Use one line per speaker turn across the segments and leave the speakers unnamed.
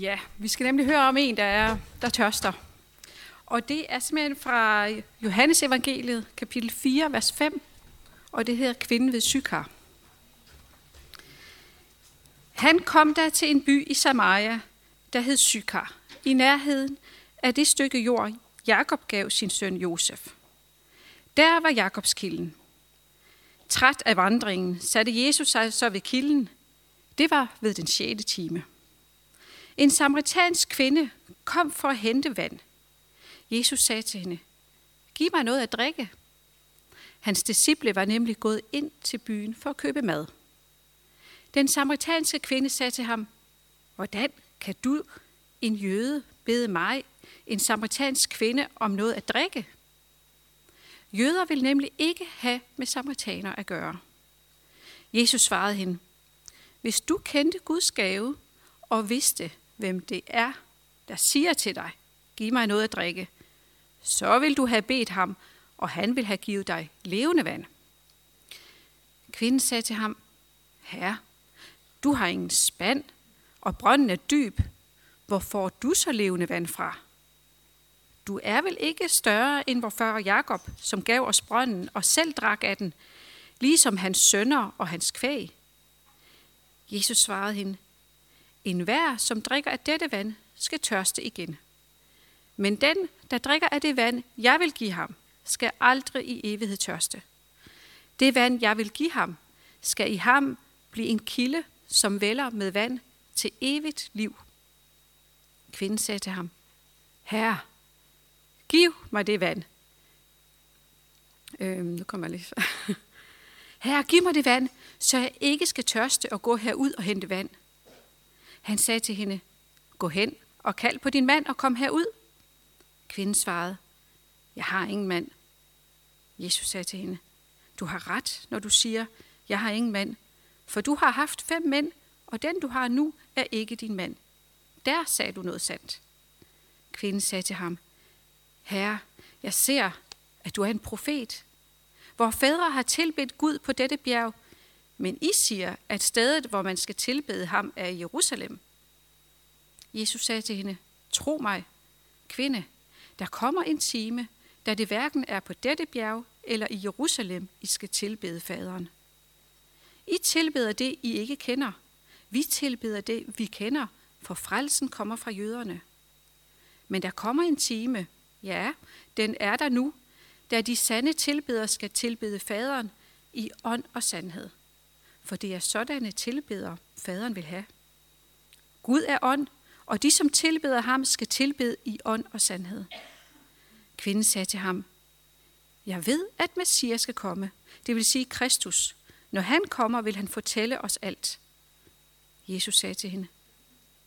Ja, vi skal nemlig høre om en, der, er, der tørster. Og det er simpelthen fra Johannes evangeliet, kapitel 4, vers 5, og det hedder Kvinden ved Sykar. Han kom der til en by i Samaria, der hed Sykar, i nærheden af det stykke jord, Jakob gav sin søn Josef. Der var Jakobs kilden. Træt af vandringen satte Jesus sig så ved kilden. Det var ved den sjette time. En samaritansk kvinde kom for at hente vand. Jesus sagde til hende, giv mig noget at drikke. Hans disciple var nemlig gået ind til byen for at købe mad. Den samaritanske kvinde sagde til ham, hvordan kan du, en jøde, bede mig, en samaritansk kvinde, om noget at drikke? Jøder vil nemlig ikke have med samaritaner at gøre. Jesus svarede hende, hvis du kendte Guds gave og vidste, hvem det er, der siger til dig, giv mig noget at drikke, så vil du have bedt ham, og han vil have givet dig levende vand. Kvinden sagde til ham, Herre, du har ingen spand, og brønden er dyb. Hvor får du så levende vand fra? Du er vel ikke større end vor far Jakob, som gav os brønden og selv drak af den, ligesom hans sønner og hans kvæg. Jesus svarede hende, en hver, som drikker af dette vand, skal tørste igen. Men den, der drikker af det vand, jeg vil give ham, skal aldrig i evighed tørste. Det vand, jeg vil give ham, skal i ham blive en kilde, som vælger med vand til evigt liv. Kvinden sagde til ham, Herre, giv mig det vand. Øhm, nu kommer jeg lige. Herre, giv mig det vand, så jeg ikke skal tørste og gå herud og hente vand. Han sagde til hende, gå hen og kald på din mand og kom herud. Kvinden svarede, jeg har ingen mand. Jesus sagde til hende, du har ret, når du siger, jeg har ingen mand, for du har haft fem mænd, og den du har nu er ikke din mand. Der sagde du noget sandt. Kvinden sagde til ham, Herre, jeg ser, at du er en profet. Hvor fædre har tilbedt Gud på dette bjerg, men I siger, at stedet, hvor man skal tilbede ham, er i Jerusalem. Jesus sagde til hende, tro mig, kvinde, der kommer en time, da det hverken er på dette bjerg eller i Jerusalem, I skal tilbede faderen. I tilbeder det, I ikke kender. Vi tilbeder det, vi kender, for frelsen kommer fra jøderne. Men der kommer en time, ja, den er der nu, da de sande tilbedere skal tilbede faderen i ånd og sandhed for det er sådanne tilbeder, faderen vil have. Gud er ånd, og de, som tilbeder ham, skal tilbede i ånd og sandhed. Kvinden sagde til ham, Jeg ved, at Messias skal komme, det vil sige Kristus. Når han kommer, vil han fortælle os alt. Jesus sagde til hende,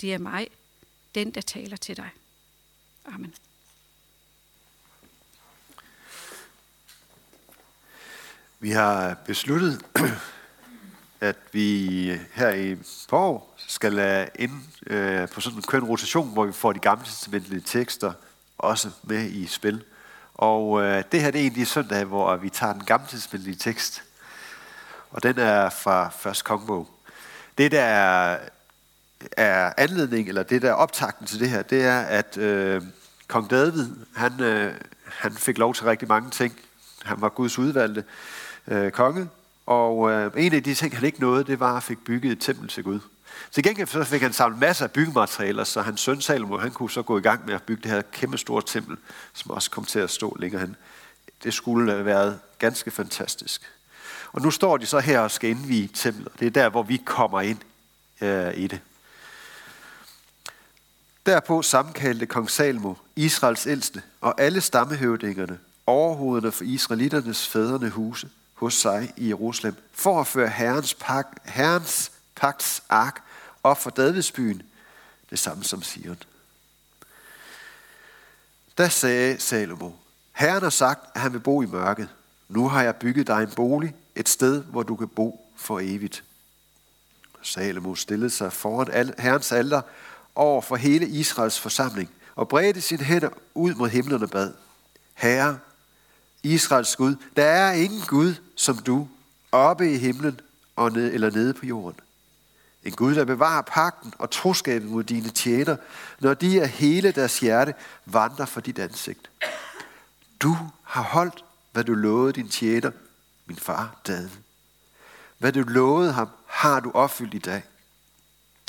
Det er mig, den der taler til dig. Amen.
Vi har besluttet at vi her i forår skal ind øh, på sådan en køn rotation, hvor vi får de gamle testamentlige tekster også med i spil. Og øh, det her det er egentlig søndag, hvor vi tager den gamle testamentlige tekst, og den er fra Først kongebog. Det der er, er anledning, eller det der er optakten til det her, det er, at øh, kong David, han, øh, han fik lov til rigtig mange ting. Han var Guds udvalgte øh, konge, og øh, en af de ting, han ikke nåede, det var at fik bygget et tempel til Gud. Til gengæld så fik han samlet masser af byggematerialer, så hans søn Salomo, han kunne så gå i gang med at bygge det her kæmpe store tempel, som også kom til at stå længere hen. Det skulle have været ganske fantastisk. Og nu står de så her og skal indvige templet. Det er der, hvor vi kommer ind øh, i det. Derpå sammenkaldte kong Salmo Israels ældste, og alle stammehøvdingerne, overhovederne for israelitternes fædrene huse, hos sig i Jerusalem, for at føre Herrens, pak, Herrens pagts ark op for Davidsbyen, det samme som Sion. Da sagde Salomo, Herren har sagt, at han vil bo i mørket. Nu har jeg bygget dig en bolig, et sted, hvor du kan bo for evigt. Salomo stillede sig foran Herrens alter over for hele Israels forsamling og bredte sine hænder ud mod himlen og bad. Herre, Israels Gud. Der er ingen Gud som du, oppe i himlen og ned, eller nede på jorden. En Gud, der bevarer pakten og troskaben mod dine tjener, når de af hele deres hjerte vandrer for dit ansigt. Du har holdt, hvad du lovede din tjener, min far David. Hvad du lovede ham, har du opfyldt i dag.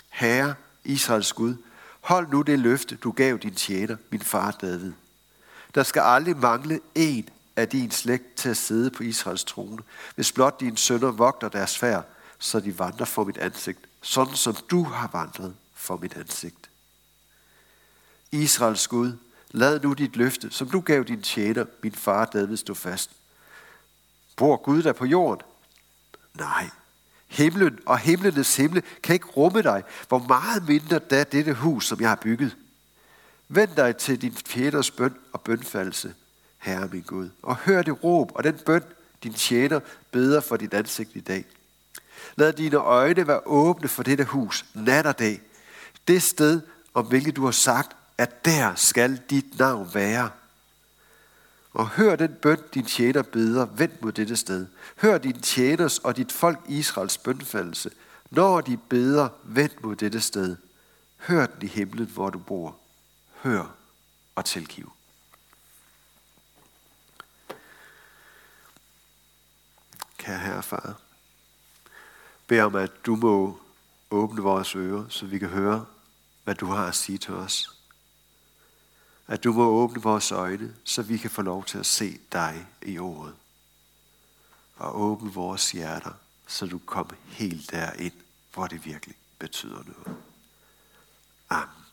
Herre, Israels Gud, hold nu det løfte, du gav din tjener, min far David. Der skal aldrig mangle en af din slægt til at sidde på Israels trone, hvis blot dine sønner vogter deres færd, så de vandrer for mit ansigt, sådan som du har vandret for mit ansigt. Israels Gud, lad nu dit løfte, som du gav din tjener, min far David, stå fast. Bor Gud der på jorden? Nej. Himlen og himlenes himle kan ikke rumme dig. Hvor meget mindre da dette hus, som jeg har bygget. Vend dig til din tjeners bøn og bønfaldelse, Herre min Gud, og hør det råb og den bøn, din tjener beder for dit ansigt i dag. Lad dine øjne være åbne for dette hus, nat og dag. Det sted, om hvilket du har sagt, at der skal dit navn være. Og hør den bøn, din tjener beder, vend mod dette sted. Hør din tjeners og dit folk Israels bønfaldelse, når de beder, vend mod dette sted. Hør den i himlen, hvor du bor. Hør og tilgiv. Kære Herre Far, bed om, at du må åbne vores ører, så vi kan høre, hvad du har at sige til os. At du må åbne vores øjne, så vi kan få lov til at se dig i ordet. Og åbne vores hjerter, så du kommer helt derind, hvor det virkelig betyder noget. Amen.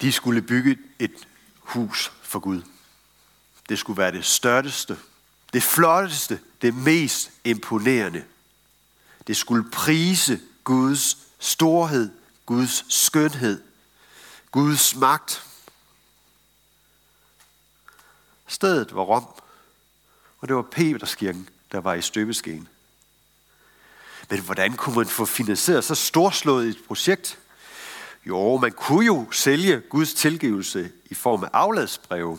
De skulle bygge et hus for Gud. Det skulle være det største, det flotteste, det mest imponerende. Det skulle prise Guds storhed, Guds skønhed, Guds magt. Stedet var Rom, og det var Peterskirken, der var i støbeskeen. Men hvordan kunne man få finansieret så storslået et projekt? Jo, man kunne jo sælge Guds tilgivelse i form af afladsbreve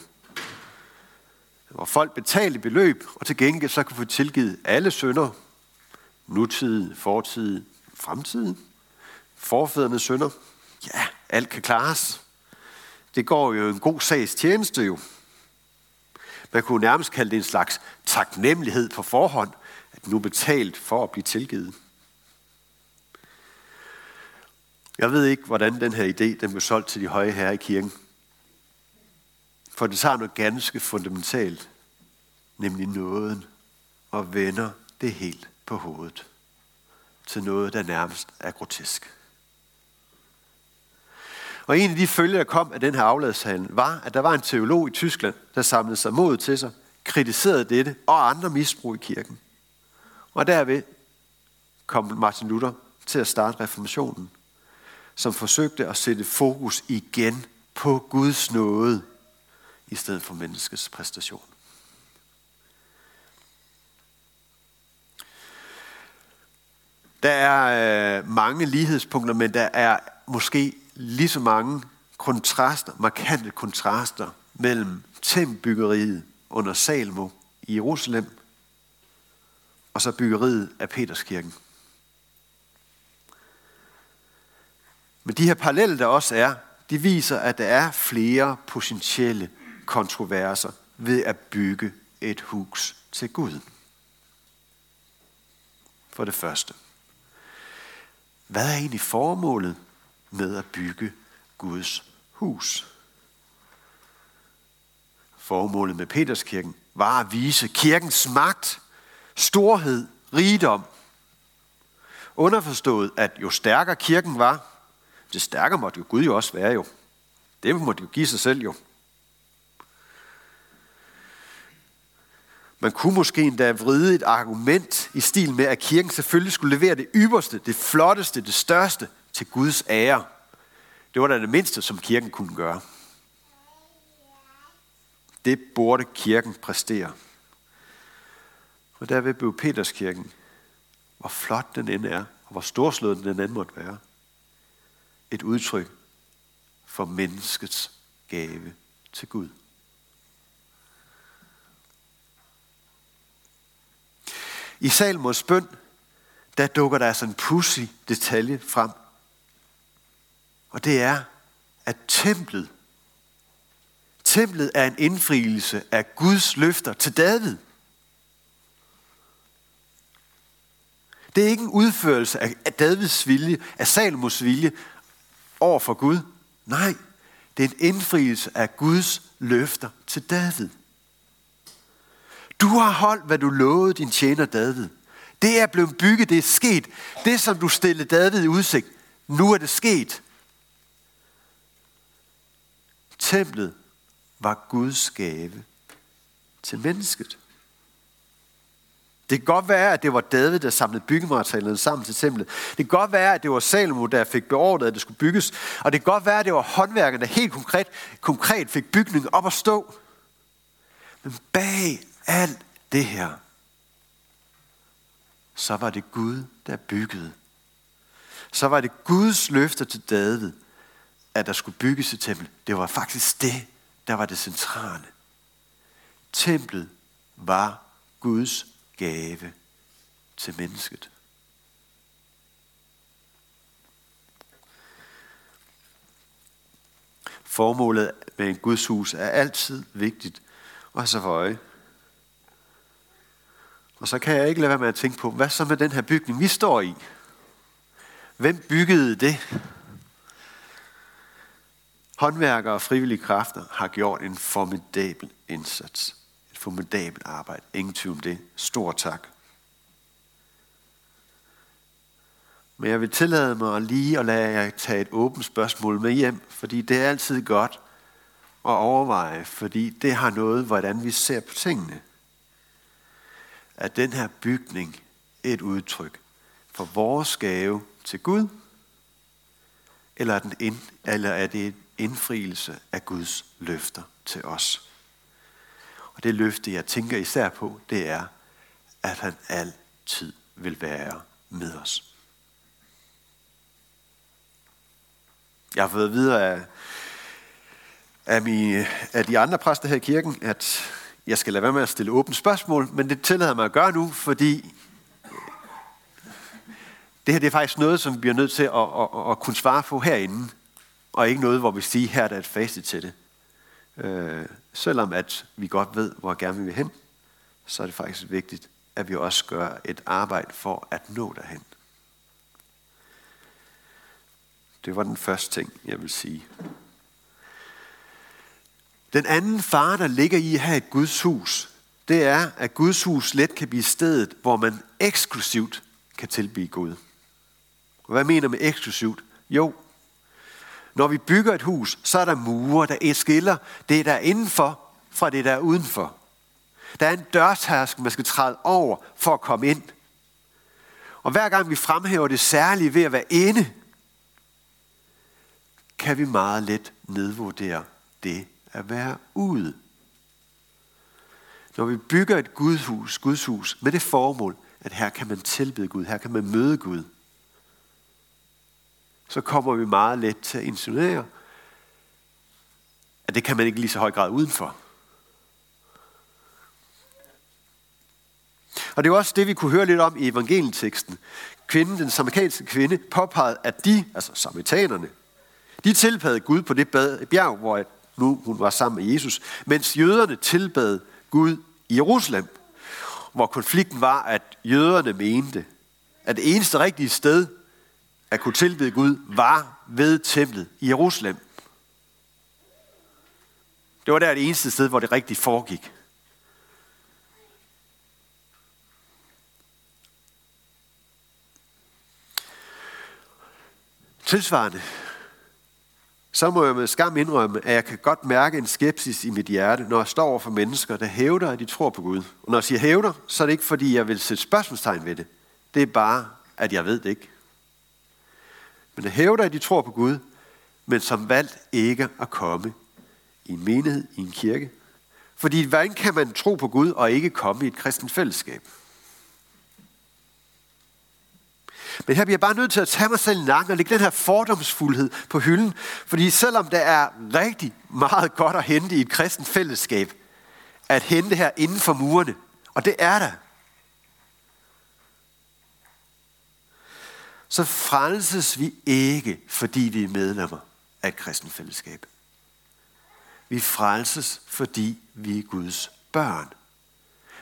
hvor folk betalte beløb, og til gengæld så kunne få tilgivet alle synder, nutid, fortid, fremtid, forfædrenes synder. Ja, alt kan klares. Det går jo en god sags tjeneste jo. Man kunne nærmest kalde det en slags taknemmelighed på forhånd, at nu betalt for at blive tilgivet. Jeg ved ikke, hvordan den her idé den blev solgt til de høje herrer i kirken. For det tager noget ganske fundamentalt, nemlig nåden, og vender det helt på hovedet til noget, der nærmest er grotesk. Og en af de følger, der kom af den her afladshandel, var, at der var en teolog i Tyskland, der samlede sig mod til sig, kritiserede dette og andre misbrug i kirken. Og derved kom Martin Luther til at starte reformationen, som forsøgte at sætte fokus igen på Guds nåde i stedet for menneskets præstation. Der er øh, mange lighedspunkter, men der er måske lige så mange kontraster, markante kontraster mellem tempelbyggeriet under Salmo i Jerusalem og så byggeriet af Peterskirken. Men de her paralleller, der også er, de viser, at der er flere potentielle kontroverser ved at bygge et hus til Gud. For det første. Hvad er egentlig formålet med at bygge Guds hus? Formålet med Peterskirken var at vise kirkens magt, storhed, rigdom. Underforstået, at jo stærkere kirken var, det stærkere måtte jo Gud jo også være jo. Det måtte jo give sig selv jo. Man kunne måske endda vride et argument i stil med, at kirken selvfølgelig skulle levere det ypperste, det flotteste, det største til Guds ære. Det var da det mindste, som kirken kunne gøre. Det burde kirken præstere. Og derved blev Peterskirken, hvor flot den end er, og hvor storslået den end måtte være, et udtryk for menneskets gave til Gud. I Salmos bøn, der dukker der sådan en pussy detalje frem. Og det er, at templet, templet er en indfrielse af Guds løfter til David. Det er ikke en udførelse af Davids vilje, af Salomos vilje over for Gud. Nej, det er en indfrielse af Guds løfter til David. Du har holdt, hvad du lovede din tjener David. Det er blevet bygget, det er sket. Det, som du stillede David i udsigt, nu er det sket. Templet var Guds gave til mennesket. Det kan godt være, at det var David, der samlede byggematerialerne sammen til templet. Det kan godt være, at det var Salomo, der fik beordret, at det skulle bygges. Og det kan godt være, at det var håndværkerne, der helt konkret, konkret fik bygningen op at stå. Men bag alt det her, så var det Gud, der byggede. Så var det Guds løfter til David, at der skulle bygges et tempel. Det var faktisk det, der var det centrale. Templet var Guds gave til mennesket. Formålet med en Guds hus er altid vigtigt og så for øje. Og så kan jeg ikke lade være med at tænke på, hvad så med den her bygning, vi står i? Hvem byggede det? Håndværkere og frivillige kræfter har gjort en formidabel indsats. Et formidabelt arbejde. Ingen tvivl om det. Stor tak. Men jeg vil tillade mig lige at lade jer tage et åbent spørgsmål med hjem, fordi det er altid godt at overveje, fordi det har noget, hvordan vi ser på tingene. Er den her bygning et udtryk for vores gave til Gud, eller er, den ind, eller er det en indfrielse af Guds løfter til os? Og det løfte, jeg tænker især på, det er, at han altid vil være med os. Jeg har fået videre af, af, mine, af de andre præster her i kirken, at jeg skal lade være med at stille åbent spørgsmål, men det tillader mig at gøre nu, fordi det her det er faktisk noget, som vi bliver nødt til at, at, at, at kunne svare på herinde, og ikke noget, hvor vi siger, her er der et facit til det. Øh, selvom at vi godt ved, hvor gerne vi vil hen, så er det faktisk vigtigt, at vi også gør et arbejde for at nå derhen. Det var den første ting, jeg vil sige. Den anden far, der ligger i at have et Guds hus, det er, at Guds hus let kan blive stedet, hvor man eksklusivt kan tilbyde Gud. Og hvad mener med eksklusivt? Jo, når vi bygger et hus, så er der mure, der skiller det, der er indenfor, fra det, der er udenfor. Der er en dørtærsk, man skal træde over for at komme ind. Og hver gang vi fremhæver det særlige ved at være inde, kan vi meget let nedvurdere det at være ude. Når vi bygger et gudhus, gudshus med det formål, at her kan man tilbede Gud, her kan man møde Gud, så kommer vi meget let til at insinuere, at det kan man ikke lige så høj grad udenfor. Og det er også det, vi kunne høre lidt om i evangelieteksten. Kvinden, den samaritanske kvinde, påpegede, at de, altså samaritanerne, de tilbad Gud på det bjerg, hvor nu hun var sammen med Jesus, mens jøderne tilbad Gud i Jerusalem, hvor konflikten var, at jøderne mente, at det eneste rigtige sted at kunne tilbede Gud var ved templet i Jerusalem. Det var der det eneste sted, hvor det rigtigt foregik. Tilsvarende så må jeg med skam indrømme, at jeg kan godt mærke en skepsis i mit hjerte, når jeg står over for mennesker, der hævder, at de tror på Gud. Og når jeg siger hævder, så er det ikke, fordi jeg vil sætte spørgsmålstegn ved det. Det er bare, at jeg ved det ikke. Men der hævder, at de tror på Gud, men som valgt ikke at komme i en menighed, i en kirke. Fordi hvordan kan man tro på Gud og ikke komme i et kristent fællesskab? Men her bliver jeg bare nødt til at tage mig selv i nakken og lægge den her fordomsfuldhed på hylden. Fordi selvom der er rigtig meget godt at hente i et kristent fællesskab, at hente her inden for murene, og det er der, så frelses vi ikke, fordi vi er medlemmer af et kristent fællesskab. Vi frelses, fordi vi er Guds børn.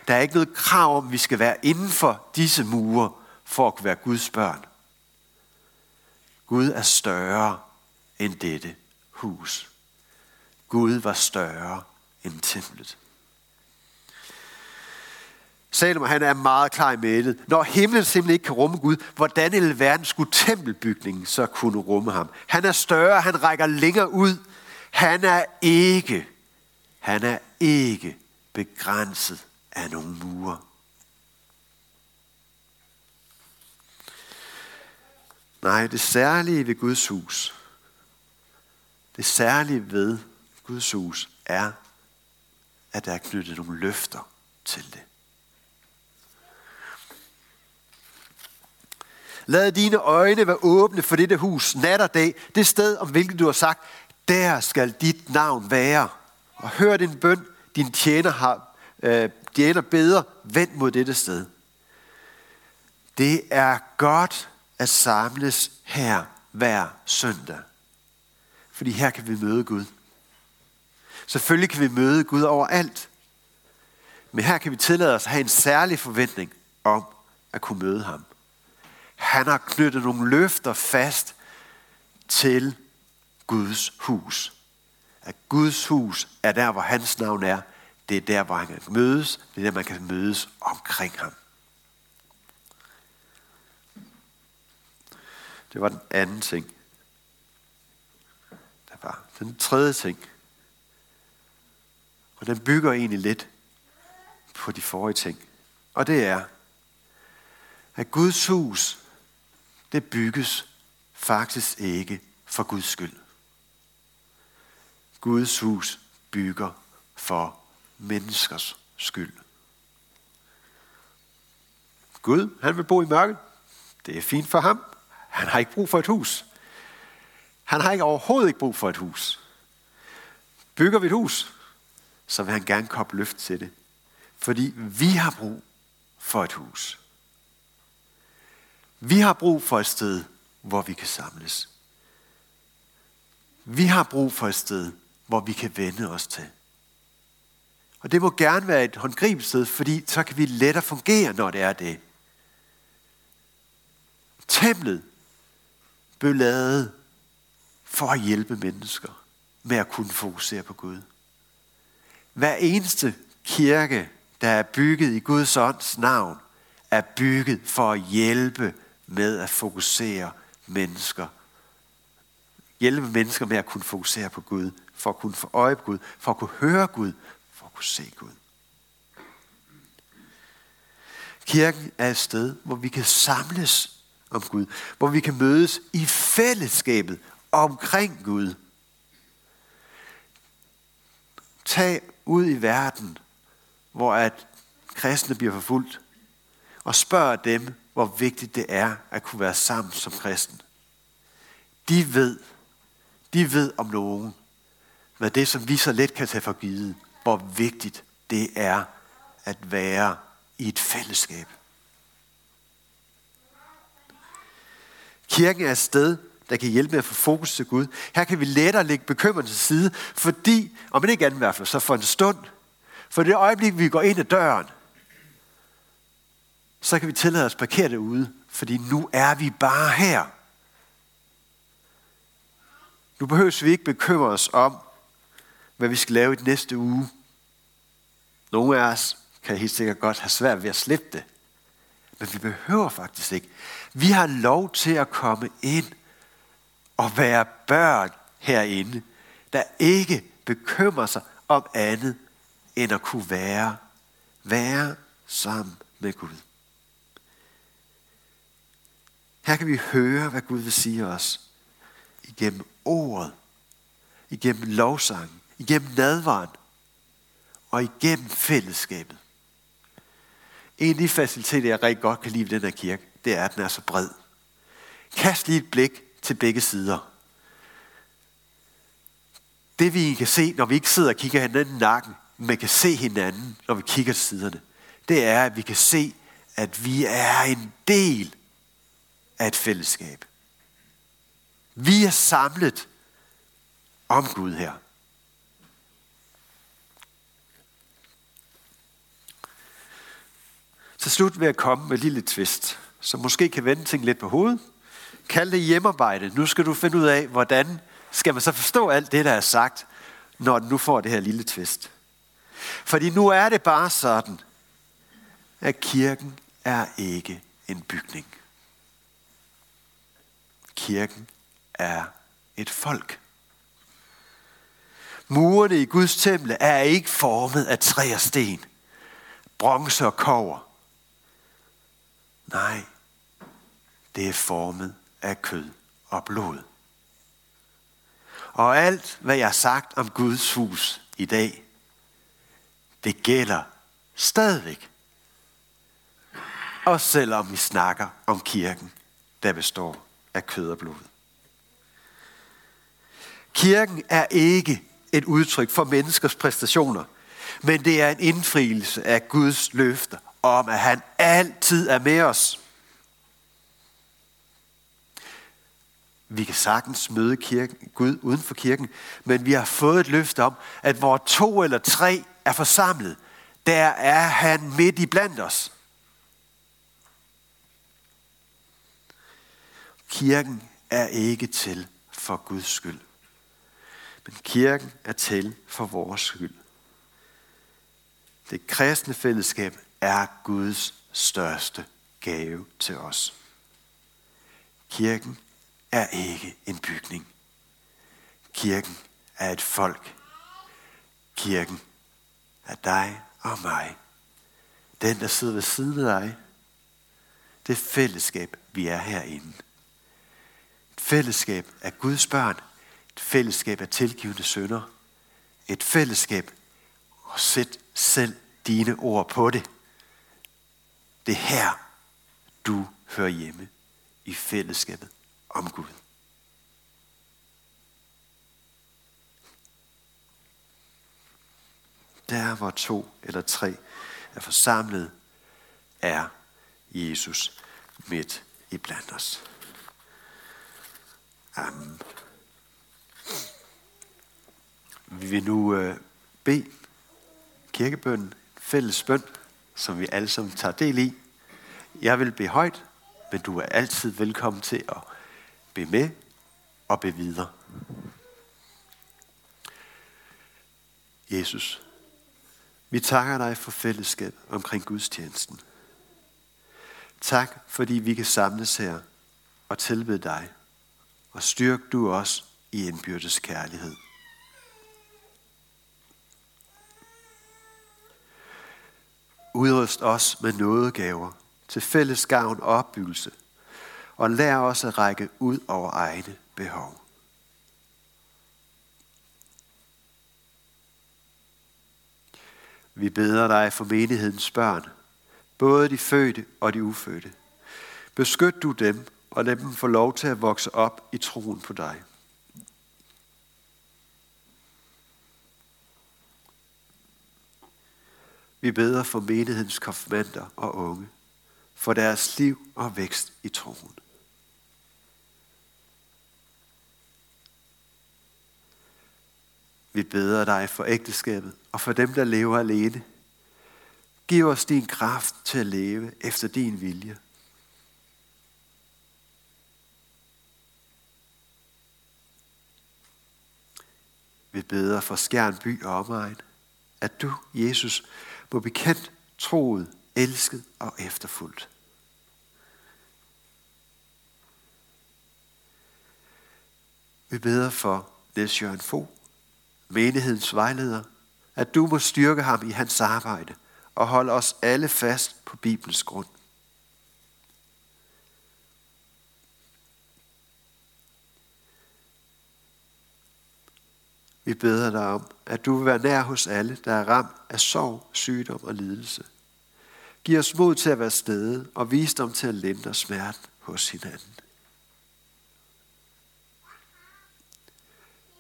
Der er ikke noget krav om, at vi skal være inden for disse mure, for at kunne være Guds børn. Gud er større end dette hus. Gud var større end templet. Salomo han er meget klar i mælet. Når himlen simpelthen ikke kan rumme Gud, hvordan i verden skulle tempelbygningen så kunne rumme ham? Han er større, han rækker længere ud. Han er ikke, han er ikke begrænset af nogle mure. Nej, det særlige ved Guds hus, det særlige ved Guds hus er, at der er knyttet nogle løfter til det. Lad dine øjne være åbne for dette hus nat og dag, det sted, om hvilket du har sagt, der skal dit navn være. Og hør din bøn, din tjener har øh, tjener bedre, vend mod dette sted. Det er godt at samles her hver søndag. Fordi her kan vi møde Gud. Selvfølgelig kan vi møde Gud overalt. Men her kan vi tillade os at have en særlig forventning om at kunne møde ham. Han har knyttet nogle løfter fast til Guds hus. At Guds hus er der, hvor hans navn er. Det er der, hvor han kan mødes. Det er der, man kan mødes omkring ham. Det var den anden ting. Der var den tredje ting. Og den bygger egentlig lidt på de forrige ting. Og det er, at Guds hus, det bygges faktisk ikke for Guds skyld. Guds hus bygger for menneskers skyld. Gud, han vil bo i mørket. Det er fint for ham. Han har ikke brug for et hus. Han har ikke overhovedet ikke brug for et hus. Bygger vi et hus, så vil han gerne koble løft til det. Fordi vi har brug for et hus. Vi har brug for et sted, hvor vi kan samles. Vi har brug for et sted, hvor vi kan vende os til. Og det må gerne være et håndgribeligt sted, fordi så kan vi lettere fungere, når det er det. Templet blev lavet for at hjælpe mennesker med at kunne fokusere på Gud. Hver eneste kirke, der er bygget i Guds ånds navn, er bygget for at hjælpe med at fokusere mennesker. Hjælpe mennesker med at kunne fokusere på Gud, for at kunne få øje på Gud, for at kunne høre Gud, for at kunne se Gud. Kirken er et sted, hvor vi kan samles om Gud, hvor vi kan mødes i fællesskabet omkring Gud. Tag ud i verden, hvor at kristne bliver forfulgt, og spørg dem, hvor vigtigt det er at kunne være sammen som kristen. De ved, de ved om nogen, hvad det, som vi så let kan tage for givet, hvor vigtigt det er at være i et fællesskab. Kirken er et sted, der kan hjælpe med at få fokus til Gud. Her kan vi lettere lægge bekymringen til side, fordi, om man ikke andet i hvert fald, så for en stund, for det øjeblik, vi går ind ad døren, så kan vi tillade os at parkere derude, fordi nu er vi bare her. Nu behøver vi ikke bekymre os om, hvad vi skal lave i den næste uge. Nogle af os kan helt sikkert godt have svært ved at slippe det. Men vi behøver faktisk ikke. Vi har lov til at komme ind og være børn herinde, der ikke bekymrer sig om andet end at kunne være, være sammen med Gud. Her kan vi høre, hvad Gud vil sige os igennem ordet, igennem lovsangen, igennem nadvaren og igennem fællesskabet. En af de faciliteter, jeg rigtig godt kan lide ved den her kirke, det er, at den er så bred. Kast lige et blik til begge sider. Det vi kan se, når vi ikke sidder og kigger hinanden i nakken, men kan se hinanden, når vi kigger til siderne, det er, at vi kan se, at vi er en del af et fællesskab. Vi er samlet om Gud her. Til slut vil jeg komme med et lille twist, som måske kan vende ting lidt på hovedet. Kald det hjemmearbejde. Nu skal du finde ud af, hvordan skal man så forstå alt det, der er sagt, når den nu får det her lille twist. Fordi nu er det bare sådan, at kirken er ikke en bygning. Kirken er et folk. Murene i Guds temple er ikke formet af træ og sten, bronze og kover. Nej, det er formet af kød og blod. Og alt, hvad jeg har sagt om Guds hus i dag, det gælder stadigvæk. Også selvom vi snakker om kirken, der består af kød og blod. Kirken er ikke et udtryk for menneskers præstationer, men det er en indfrielse af Guds løfter om, at han altid er med os. Vi kan sagtens møde kirken, Gud uden for kirken, men vi har fået et løfte om, at hvor to eller tre er forsamlet, der er han midt i blandt os. Kirken er ikke til for Guds skyld, men kirken er til for vores skyld. Det kristne fællesskab er Guds største gave til os. Kirken er ikke en bygning. Kirken er et folk. Kirken er dig og mig. Den, der sidder ved siden af dig. Det fællesskab, vi er herinde. Et fællesskab af Guds børn. Et fællesskab af tilgivende sønder. Et fællesskab, og sæt selv dine ord på det. Det er her, du hører hjemme i fællesskabet om Gud. Der hvor to eller tre er forsamlet, er Jesus midt i blandt os. Amen. Vi vil nu øh, bede kirkebønden, fælles bøn, som vi alle sammen tager del i. Jeg vil bede højt, men du er altid velkommen til at bede med og bede videre. Jesus, vi takker dig for fællesskab omkring gudstjenesten. Tak, fordi vi kan samles her og tilbede dig, og styrk du os i indbyrdes kærlighed. Udrust os med nådegaver til fælles gavn og opbyggelse, og lær os at række ud over egne behov. Vi beder dig for menighedens børn, både de fødte og de ufødte. Beskyt du dem, og lad dem få lov til at vokse op i troen på dig. Vi beder for menighedens konfirmander og unge, for deres liv og vækst i troen. Vi beder dig for ægteskabet og for dem, der lever alene. Giv os din kraft til at leve efter din vilje. Vi beder for Skjern by og omegn, at du, Jesus, må bekendt, troet, elsket og efterfuldt. Vi beder for Niels Jørgen Fogh, menighedens vejleder, at du må styrke ham i hans arbejde og holde os alle fast på Bibelens grund. Vi beder dig om, at du vil være nær hos alle, der er ramt af sorg, sygdom og lidelse. Giv os mod til at være stede og visdom til at lindre smerten hos hinanden.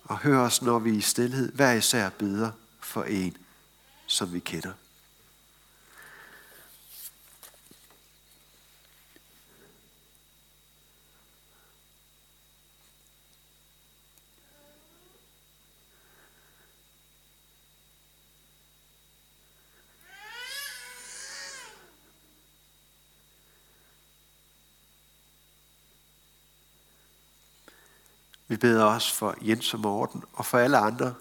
Og hør os, når vi i stillhed hver især beder for en, som vi kender. Vi beder også for Jens og Morten og for alle andre,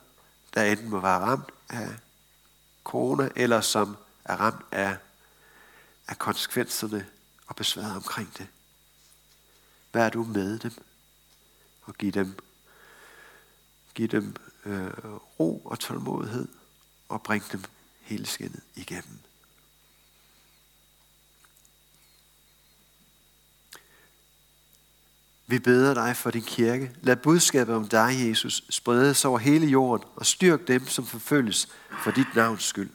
der enten må være ramt af corona, eller som er ramt af, af konsekvenserne og besværet omkring det. Vær du med dem og giv dem, giv dem øh, ro og tålmodighed og bring dem hele skinnet igennem. Vi beder dig for din kirke. Lad budskabet om dig, Jesus, spredes over hele jorden og styrk dem, som forfølges for dit navns skyld.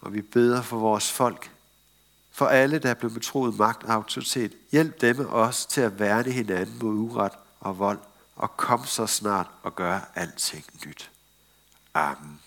Og vi beder for vores folk, for alle, der er blevet betroet magt og autoritet. Hjælp dem også til at værne hinanden mod uret og vold, og kom så snart og gør alting nyt. Amen.